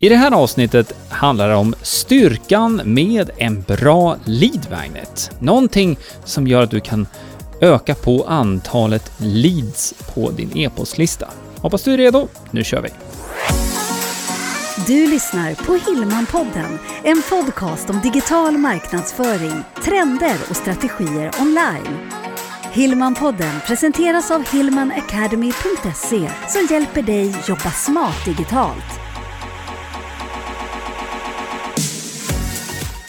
I det här avsnittet handlar det om styrkan med en bra lead magnet. Någonting som gör att du kan öka på antalet leads på din e-postlista. Hoppas du är redo. Nu kör vi! Du lyssnar på Hillmanpodden, en podcast om digital marknadsföring, trender och strategier online. Hillmanpodden presenteras av hillmanacademy.se som hjälper dig jobba smart digitalt.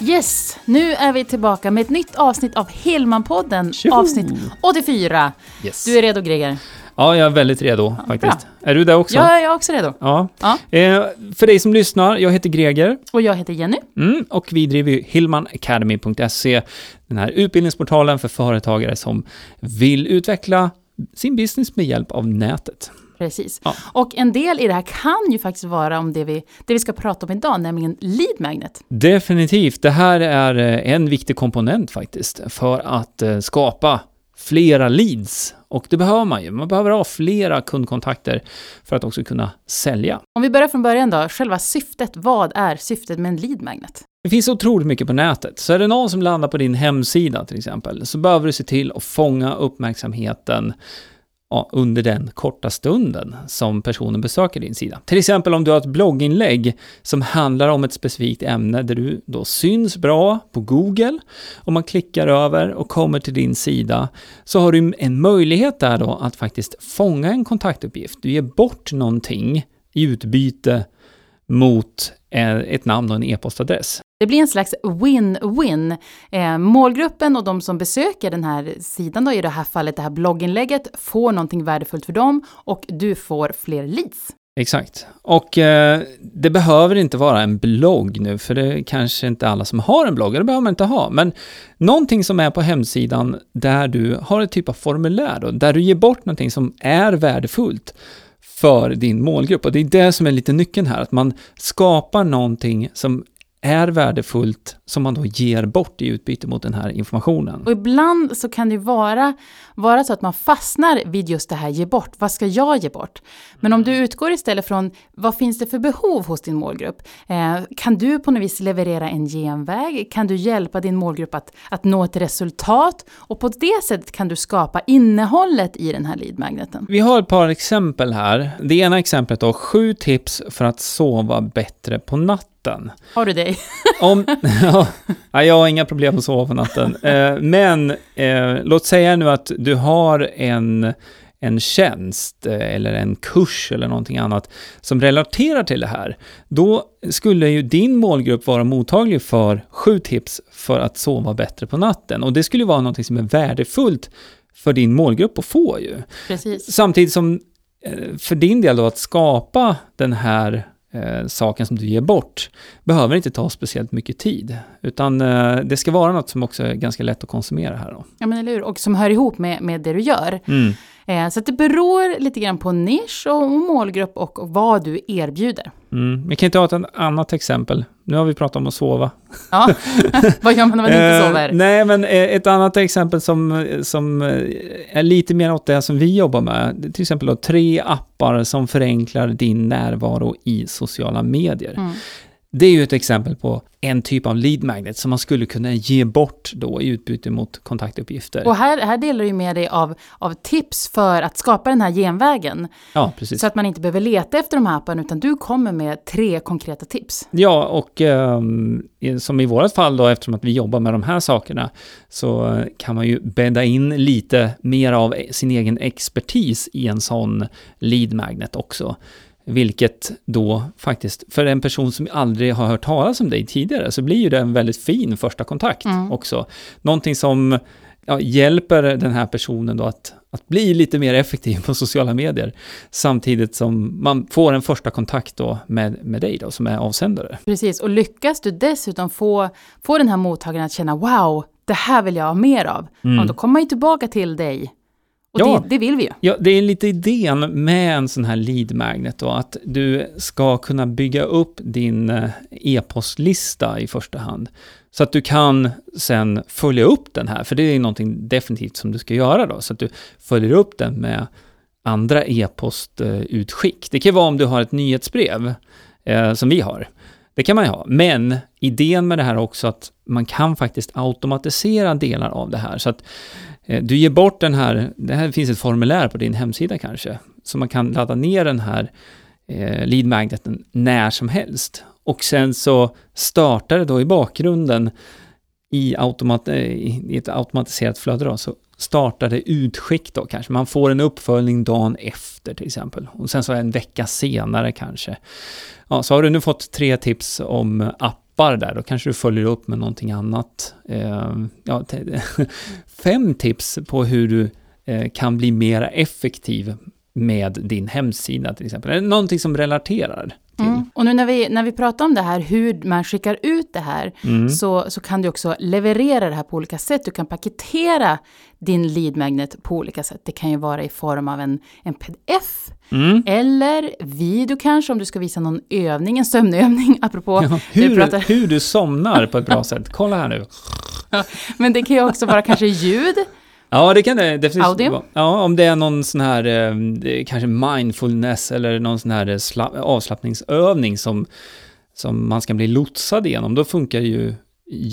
Yes, nu är vi tillbaka med ett nytt avsnitt av Hillmanpodden, Tjoho! avsnitt 84. Yes. Du är redo Greger? Ja, jag är väldigt redo faktiskt. Är du där också? Ja, jag är också redo. Ja. Ja. Eh, för dig som lyssnar, jag heter Greger Och jag heter Jenny. mm, och vi driver ju hillmanacademy.se, den här utbildningsportalen för företagare som vill utveckla sin business med hjälp av nätet. Precis. Ja. Och en del i det här kan ju faktiskt vara om det vi, det vi ska prata om idag, nämligen lead magnet. Definitivt, det här är eh, en viktig komponent faktiskt för att eh, skapa flera leads. Och det behöver man ju. Man behöver ha flera kundkontakter för att också kunna sälja. Om vi börjar från början då, själva syftet. Vad är syftet med en lead magnet? Det finns otroligt mycket på nätet. Så är det någon som landar på din hemsida till exempel, så behöver du se till att fånga uppmärksamheten under den korta stunden som personen besöker din sida. Till exempel om du har ett blogginlägg som handlar om ett specifikt ämne där du då syns bra på Google. Om man klickar över och kommer till din sida så har du en möjlighet där då att faktiskt fånga en kontaktuppgift. Du ger bort någonting i utbyte mot ett namn och en e-postadress. Det blir en slags win-win. Eh, målgruppen och de som besöker den här sidan, då, i det här fallet det här blogginlägget, får någonting värdefullt för dem och du får fler leads. Exakt. Och eh, det behöver inte vara en blogg nu, för det är kanske inte alla som har en blogg, och det behöver man inte ha. Men någonting som är på hemsidan där du har ett typ av formulär, då, där du ger bort någonting som är värdefullt för din målgrupp. Och det är det som är lite nyckeln här, att man skapar någonting som är värdefullt som man då ger bort i utbyte mot den här informationen. Och ibland så kan det ju vara, vara så att man fastnar vid just det här ge bort. Vad ska jag ge bort? Men om du utgår istället från vad finns det för behov hos din målgrupp? Eh, kan du på något vis leverera en genväg? Kan du hjälpa din målgrupp att, att nå ett resultat? Och på det sättet kan du skapa innehållet i den här leadmagneten. Vi har ett par exempel här. Det ena exemplet då, sju tips för att sova bättre på natten. Har du det? Om, ja, ja, jag har inga problem att sova på natten. Eh, men eh, låt säga nu att du har en, en tjänst eh, eller en kurs eller någonting annat som relaterar till det här. Då skulle ju din målgrupp vara mottaglig för sju tips för att sova bättre på natten. Och det skulle vara någonting som är värdefullt för din målgrupp att få ju. Precis. Samtidigt som eh, för din del då att skapa den här eh, saken som du ger bort behöver inte ta speciellt mycket tid. Utan eh, det ska vara något som också är ganska lätt att konsumera här då. Ja, men eller hur? Och som hör ihop med, med det du gör. Mm. Eh, så det beror lite grann på nisch och målgrupp och vad du erbjuder. Mm. Vi kan ta ett annat exempel. Nu har vi pratat om att sova. Ja, vad gör man när man inte Eh, sover? nej, men eh, ett annat exempel som, som eh, är lite mer åt det som vi jobbar med. Det är Till exempel då, tre appar som förenklar din närvaro i sociala medier. Mm. Det är ju ett exempel på en typ av lead magnet som man skulle kunna ge bort då i utbyte mot kontaktuppgifter. Och här, här delar du med dig av, av tips för att skapa den här genvägen. ja, precis. Så att man inte behöver leta efter de här apparna, utan du kommer med tre konkreta tips. Ja, och i- som i vårt fall då, eftersom att vi jobbar med de här sakerna, så eh, kan man ju bädda in lite mer av sin egen expertis i en sån lead magnet också. Vilket då faktiskt, för en person som aldrig har hört talas om dig tidigare, så blir ju det en väldigt fin första kontakt Mm. också. Någonting som ja, hjälper den här personen då att, att bli lite mer effektiv på sociala medier. Samtidigt som man får en första kontakt då med, med dig då, som är avsändare. Precis, och lyckas du dessutom få, få den här mottagaren att känna wow, det här vill jag ha mer av. Ja, då kommer man ju tillbaka till dig. Och Ja. det, det vill vi ju. Ja, det är lite idén med en sån här lead magnet då, att du ska kunna bygga upp din eh, e-postlista i första hand. Så att du kan sen följa upp den här, för det är någonting definitivt som du ska göra då, så att du följer upp den med andra e-postutskick. Det kan vara om du har ett nyhetsbrev eh, som vi har. Det kan man ju ha, men idén med det här är också att man kan faktiskt automatisera delar av det här. Så att Eh, du ger bort den här, det här finns ett formulär på din hemsida kanske, så man kan ladda ner den här eh, lead magneten när som helst. Och sen så startar det då i bakgrunden i, automat, eh, i ett automatiserat flöde då, så startar det utskick då kanske. Man får en uppföljning dagen efter till exempel. Och sen så en vecka senare kanske. Ja, så har du nu fått tre tips om appar där, då kanske du följer upp med någonting annat. Eh, ja, fem tips på hur du eh, kan bli mer effektiv med din hemsida till exempel. Någonting som relaterar Mm. Och nu när vi, när vi pratar om det här, hur man skickar ut det här, mm. så, så kan du också leverera det här på olika sätt. Du kan paketera din lead magnet på olika sätt. Det kan ju vara i form av en, en pdf, mm. eller video kanske, om du ska visa någon övning, en sömnövning, apropå... Ja, hur, pratar... hur du somnar på ett bra sätt. Kolla här nu. Ja, men det kan ju också vara kanske ljud. Ja, det kan det definitivt Audio. vara. Ja, om det är någon sån här, eh, kanske mindfulness eller någon sån här eh, avslappningsövning som, som man ska bli lotsad igenom, då funkar ju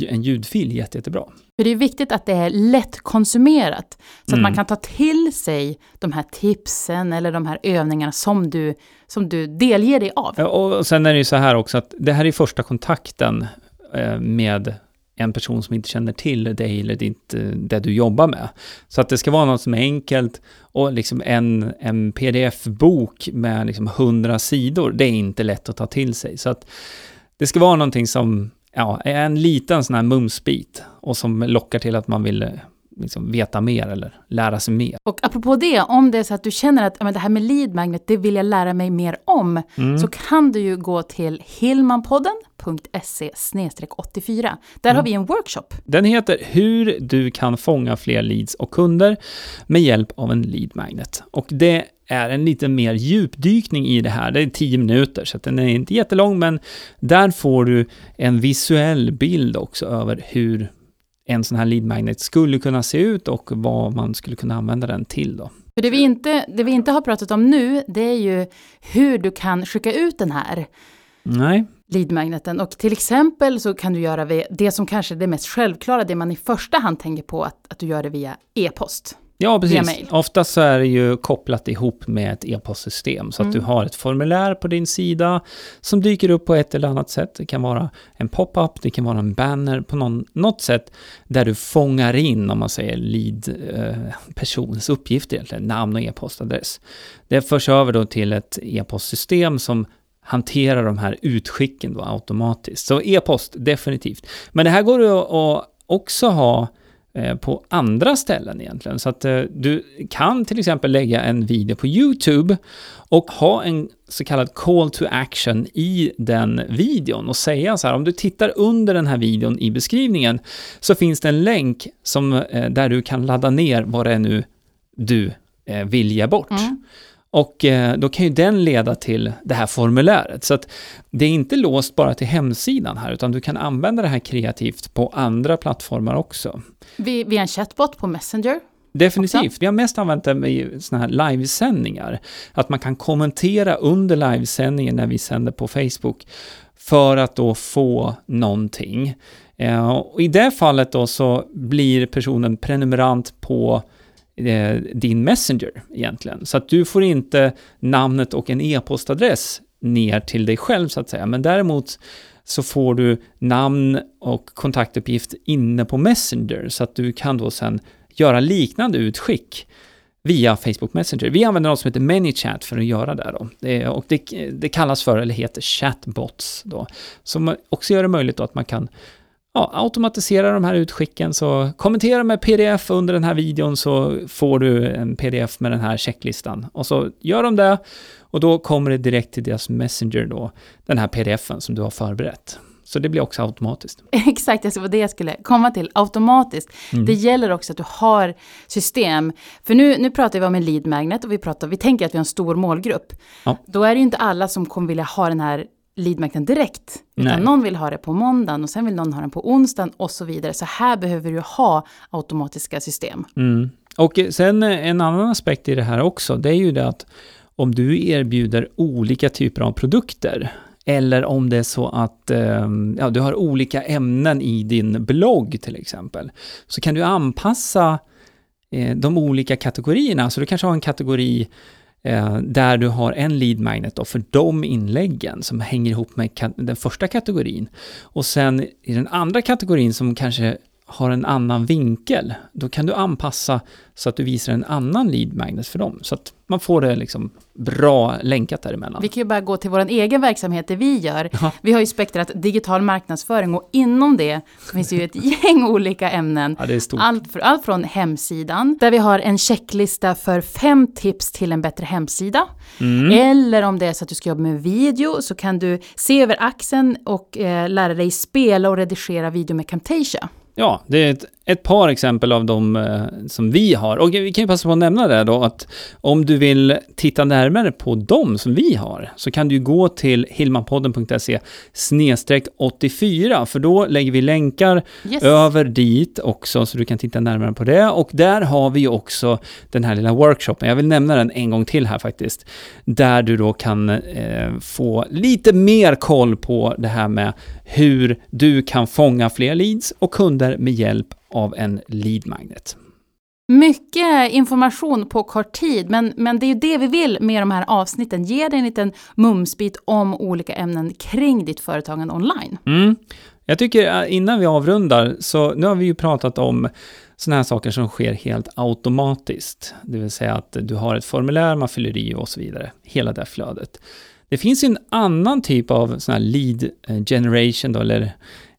en ljudfil jätte, jättebra. För det är viktigt att det är lättkonsumerat, så mm. att man mm. kan ta till sig de här tipsen eller de här övningarna som du, som du delger dig av. Ja, och sen är det ju så här också att det här är första kontakten eh, med en person som inte känner till dig eller ditt, eh, det du jobbar med. Så att det ska vara något som är enkelt och liksom en, en pdf-bok med liksom 100 sidor, det är inte lätt att ta till sig. Så att det ska vara någonting som ja, är en liten sån här mumsbit och som lockar till att man vill liksom veta mer eller lära sig mer. Och apropå det, om det är så att du känner att men det här med lead magnet, det vill jag lära mig mer om, mm. så kan du ju gå till hillmanpodden.se 84. Där mm. har vi en workshop. Den heter Hur du kan fånga fler leads och kunder med hjälp av en lead magnet. Och det är en lite mer djupdykning i det här. Det är 10 minuter, så den är inte jättelång, men där får du en visuell bild också över hur en sån här lead magnet skulle kunna se ut och vad man skulle kunna använda den till då. För det vi, inte, det vi inte har pratat om nu, det är ju hur du kan skicka ut den här Nej. lead-magneten. Och till exempel så kan du göra det som kanske är det mest självklara, det man i första hand tänker på, att, att du gör det via e-post. Ja, precis. Oftast så är det ju kopplat ihop med ett e-postsystem. Så mm. att du har ett formulär på din sida som dyker upp på ett eller annat sätt. Det kan vara en pop-up, det kan vara en banner på någon, något sätt där du fångar in, om man säger lead, eh, persons uppgifter egentligen, namn och e-postadress. Det förs över då till ett e-postsystem som hanterar de här utskicken då automatiskt. Så e-post, definitivt. Men det här går ju att också ha Eh, på andra ställen egentligen. Så att eh, du kan till exempel lägga en video på YouTube och ha en så kallad call to action i den videon och säga så här, om du tittar under den här videon i beskrivningen så finns det en länk som, eh, där du kan ladda ner vad det är nu du vill ge bort. Mm. Och eh, då kan ju den leda till det här formuläret. Så att det är inte låst bara till hemsidan här, utan du kan använda det här kreativt på andra plattformar också. Vi, har en chatbot på Messenger. Definitivt. Också. Vi har mest använt det i sådana här livesändningar. Att man kan kommentera under livesändningen när vi sänder på Facebook för att då få någonting. Eh, och I det fallet då så blir personen prenumerant på eh, din Messenger egentligen. Så att du får inte namnet och en e-postadress ner till dig själv så att säga. Men däremot så får du namn och kontaktuppgift inne på Messenger så att du kan då sen göra liknande utskick via Facebook Messenger. Vi använder något som heter ManyChat för att göra det då. Det, och det, det kallas för, eller heter chatbots då, som också gör det möjligt då att man kan ja, automatisera de här utskicken. Så kommentera med pdf under den här videon så får du en pdf med den här checklistan. Och så gör de det och då kommer det direkt till deras Messenger då, den här pdfen som du har förberett. Så det blir också automatiskt. Exakt, det var det jag skulle komma till. Automatiskt. Mm. Det gäller också att du har system. För nu, nu pratar vi om en lead magnet och vi, pratar, vi tänker att vi har en stor målgrupp. Ja. Då är det ju inte alla som kommer vilja ha den här leadmarknaden direkt. Utan Nej. någon vill ha det på måndagen och sen vill någon ha den på onsdagen och så vidare. Så här behöver du ha automatiska system. Mm. Och sen en annan aspekt i det här också, det är ju det att om du erbjuder olika typer av produkter Eller om det är så att eh, ja, du har olika ämnen i din blogg till exempel. Så kan du anpassa eh, de olika kategorierna. Så du kanske har en kategori eh, Eh, där du har en lead magnet då för de inläggen som hänger ihop med den första kategorin. Och sen i den andra kategorin som kanske har en annan vinkel, då kan du anpassa så att du visar en annan lead magnet för dem. Så att man får det liksom bra länkat däremellan. Vi kan ju bara gå till vår egen verksamhet, det vi gör. Ja. Vi har ju spektrat digital marknadsföring och inom det finns det ju ett gäng olika ämnen. Ja. Allt, för, allt från hemsidan, där vi har en checklista för fem tips till en bättre hemsida. Mm. Eller om det är så att du ska jobba med video så kan du se över axeln och eh, lära dig spela och redigera video med Camtasia. Ja, det är ett, ett par exempel av de eh, som vi har. Och vi kan ju passa på att nämna det då, att om du vill titta närmare på dem som vi har, så kan du gå till hilmanpodden.se snedstreck 84, för då lägger vi länkar yes. över dit också, så du kan titta närmare på det. Och där har vi också den här lilla workshopen, jag vill nämna den en gång till här faktiskt, där du då kan eh, få lite mer koll på det här med hur du kan fånga fler leads och kunder med hjälp av en lead magnet. Mycket information på kort tid, men, men det är ju det vi vill med de här avsnitten. Ge dig en liten mumsbit om olika ämnen kring ditt företagande online. Mm. Jag tycker äh, innan vi avrundar, så nu har vi ju pratat om sådana här saker som sker helt automatiskt. Det vill säga att du har ett formulär man fyller i och så vidare. Hela det flödet. Det finns ju en annan typ av sån här lead eh, generation då, eller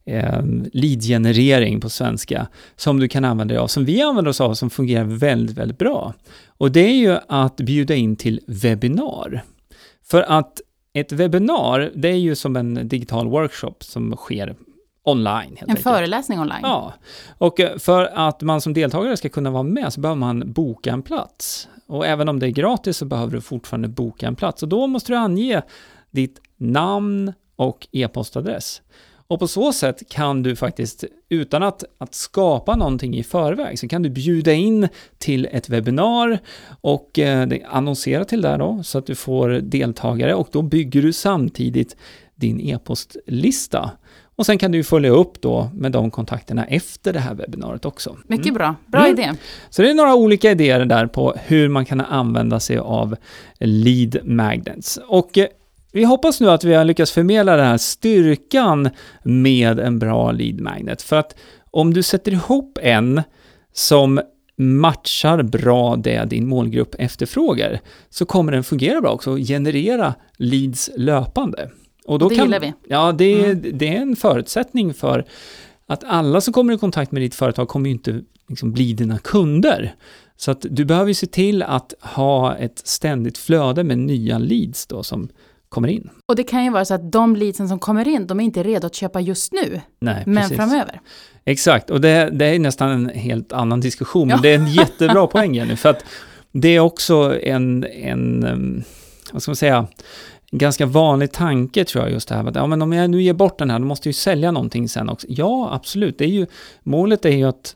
eh, lead-generering på svenska, som du kan använda dig av, som vi använder oss av, som fungerar väldigt, väldigt bra. Och det är ju att bjuda in till webbinar. För att ett webbinar, det är ju som en digital workshop som sker online. En enkelt. föreläsning online? Ja, och eh, för att man som deltagare ska kunna vara med så behöver man boka en plats. Och även om det är gratis så behöver du fortfarande boka en plats. Och då måste du ange ditt namn och e-postadress. Och på så sätt kan du faktiskt, utan att, att skapa någonting i förväg, så kan du bjuda in till ett webbinar och eh, annonsera till det då, så att du får deltagare och då bygger du samtidigt din e-postlista. Och sen kan du följa upp då med de kontakterna efter det här webbinariet också. Mycket mm. bra, bra mm. idé. Så det är några olika idéer där på hur man kan använda sig av lead magnets. Och eh, vi hoppas nu att vi har lyckats förmedla den här styrkan med en bra lead magnet. För att om du sätter ihop en som matchar bra det din målgrupp efterfrågar, så kommer den fungera bra också och generera leads löpande. Och då det kan, gillar vi. Ja, det, mm. det är en förutsättning för att alla som kommer i kontakt med ditt företag kommer ju inte liksom bli dina kunder. Så att du behöver se till att ha ett ständigt flöde med nya leads då som kommer in. Och det kan ju vara så att de leadsen som kommer in, de är inte redo att köpa just nu, Nej, men precis. framöver. Exakt, och det, det, är nästan en helt annan diskussion, ja. men det är en jättebra poäng nu, för att det är också en, en, vad ska man säga, ganska vanlig tanke tror jag just det här, att ja, men om jag nu ger bort den här, då måste jag ju sälja någonting sen också. Ja, absolut, det är ju, målet är ju att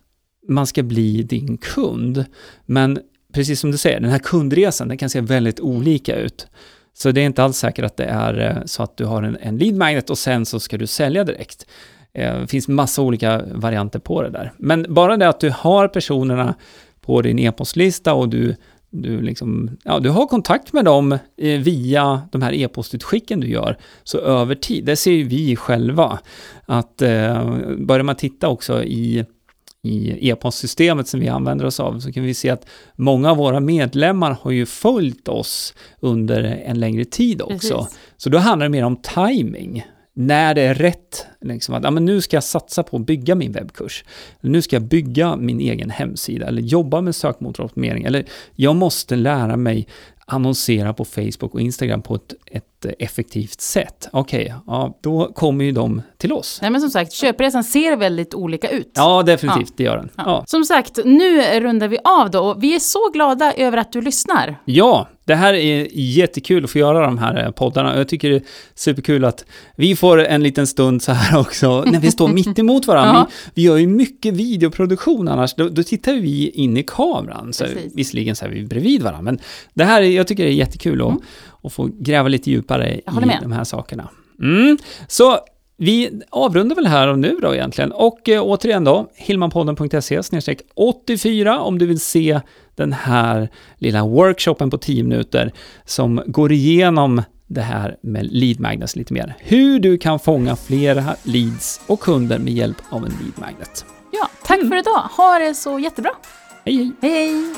man ska bli din kund, men precis som du säger, den här kundresan, den kan se väldigt olika ut. Så det är inte alls säkert att det är eh, så att du har en, en lead magnet och sen så ska du sälja direkt. Eh, det finns massa olika varianter på det där. Men bara det att du har personerna på din e-postlista och du du, liksom, ja, du har kontakt med dem eh, via de här e-postutskicken du gör. Så över tid, det ser ju vi själva, att eh, börjar man titta också i i e-postsystemet som vi använder oss av så kan vi se att många av våra medlemmar har ju följt oss under en längre tid också. Precis. Så då handlar det mer om timing när det är rätt, liksom att ja, men nu ska jag satsa på att bygga min webbkurs, nu ska jag bygga min egen hemsida, eller jobba med sökmotoroptimering, eller jag måste lära mig annonsera på Facebook och Instagram på ett, ett effektivt sätt. Okej, okay, ja, då kommer ju de till oss. Nej men som sagt, köpresan ser väldigt olika ut. Ja, definitivt, ja. det gör den. Ja. Ja. Som sagt, nu rundar vi av då och vi är så glada över att du lyssnar. Ja, det här är jättekul att få göra de här eh, poddarna. Jag tycker det är superkul att vi får en liten stund så här också, när vi står mitt emot varandra. ja. vi, vi, gör ju mycket videoproduktion annars, då, då tittar vi in i kameran. Så, visserligen så är vi bredvid varandra, men det här, jag tycker det är jättekul mm. att, att få gräva lite djupare i de här sakerna. Mm. Så vi avrundar väl här och nu då egentligen. Och eh, återigen då, hillmanpodden.se 84 om du vill se den här lilla workshopen på 10 minuter som går igenom det här med lead magnets lite mer. Hur du kan fånga flera leads och kunder med hjälp av en lead magnet. Ja, tack för idag. Ha det så jättebra. Hej hej! Hej, hej.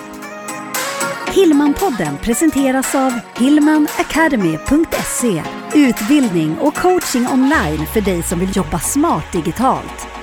Hillmanpodden presenteras av hillmanacademy.se Utbildning och coaching online för dig som vill jobba smart digitalt.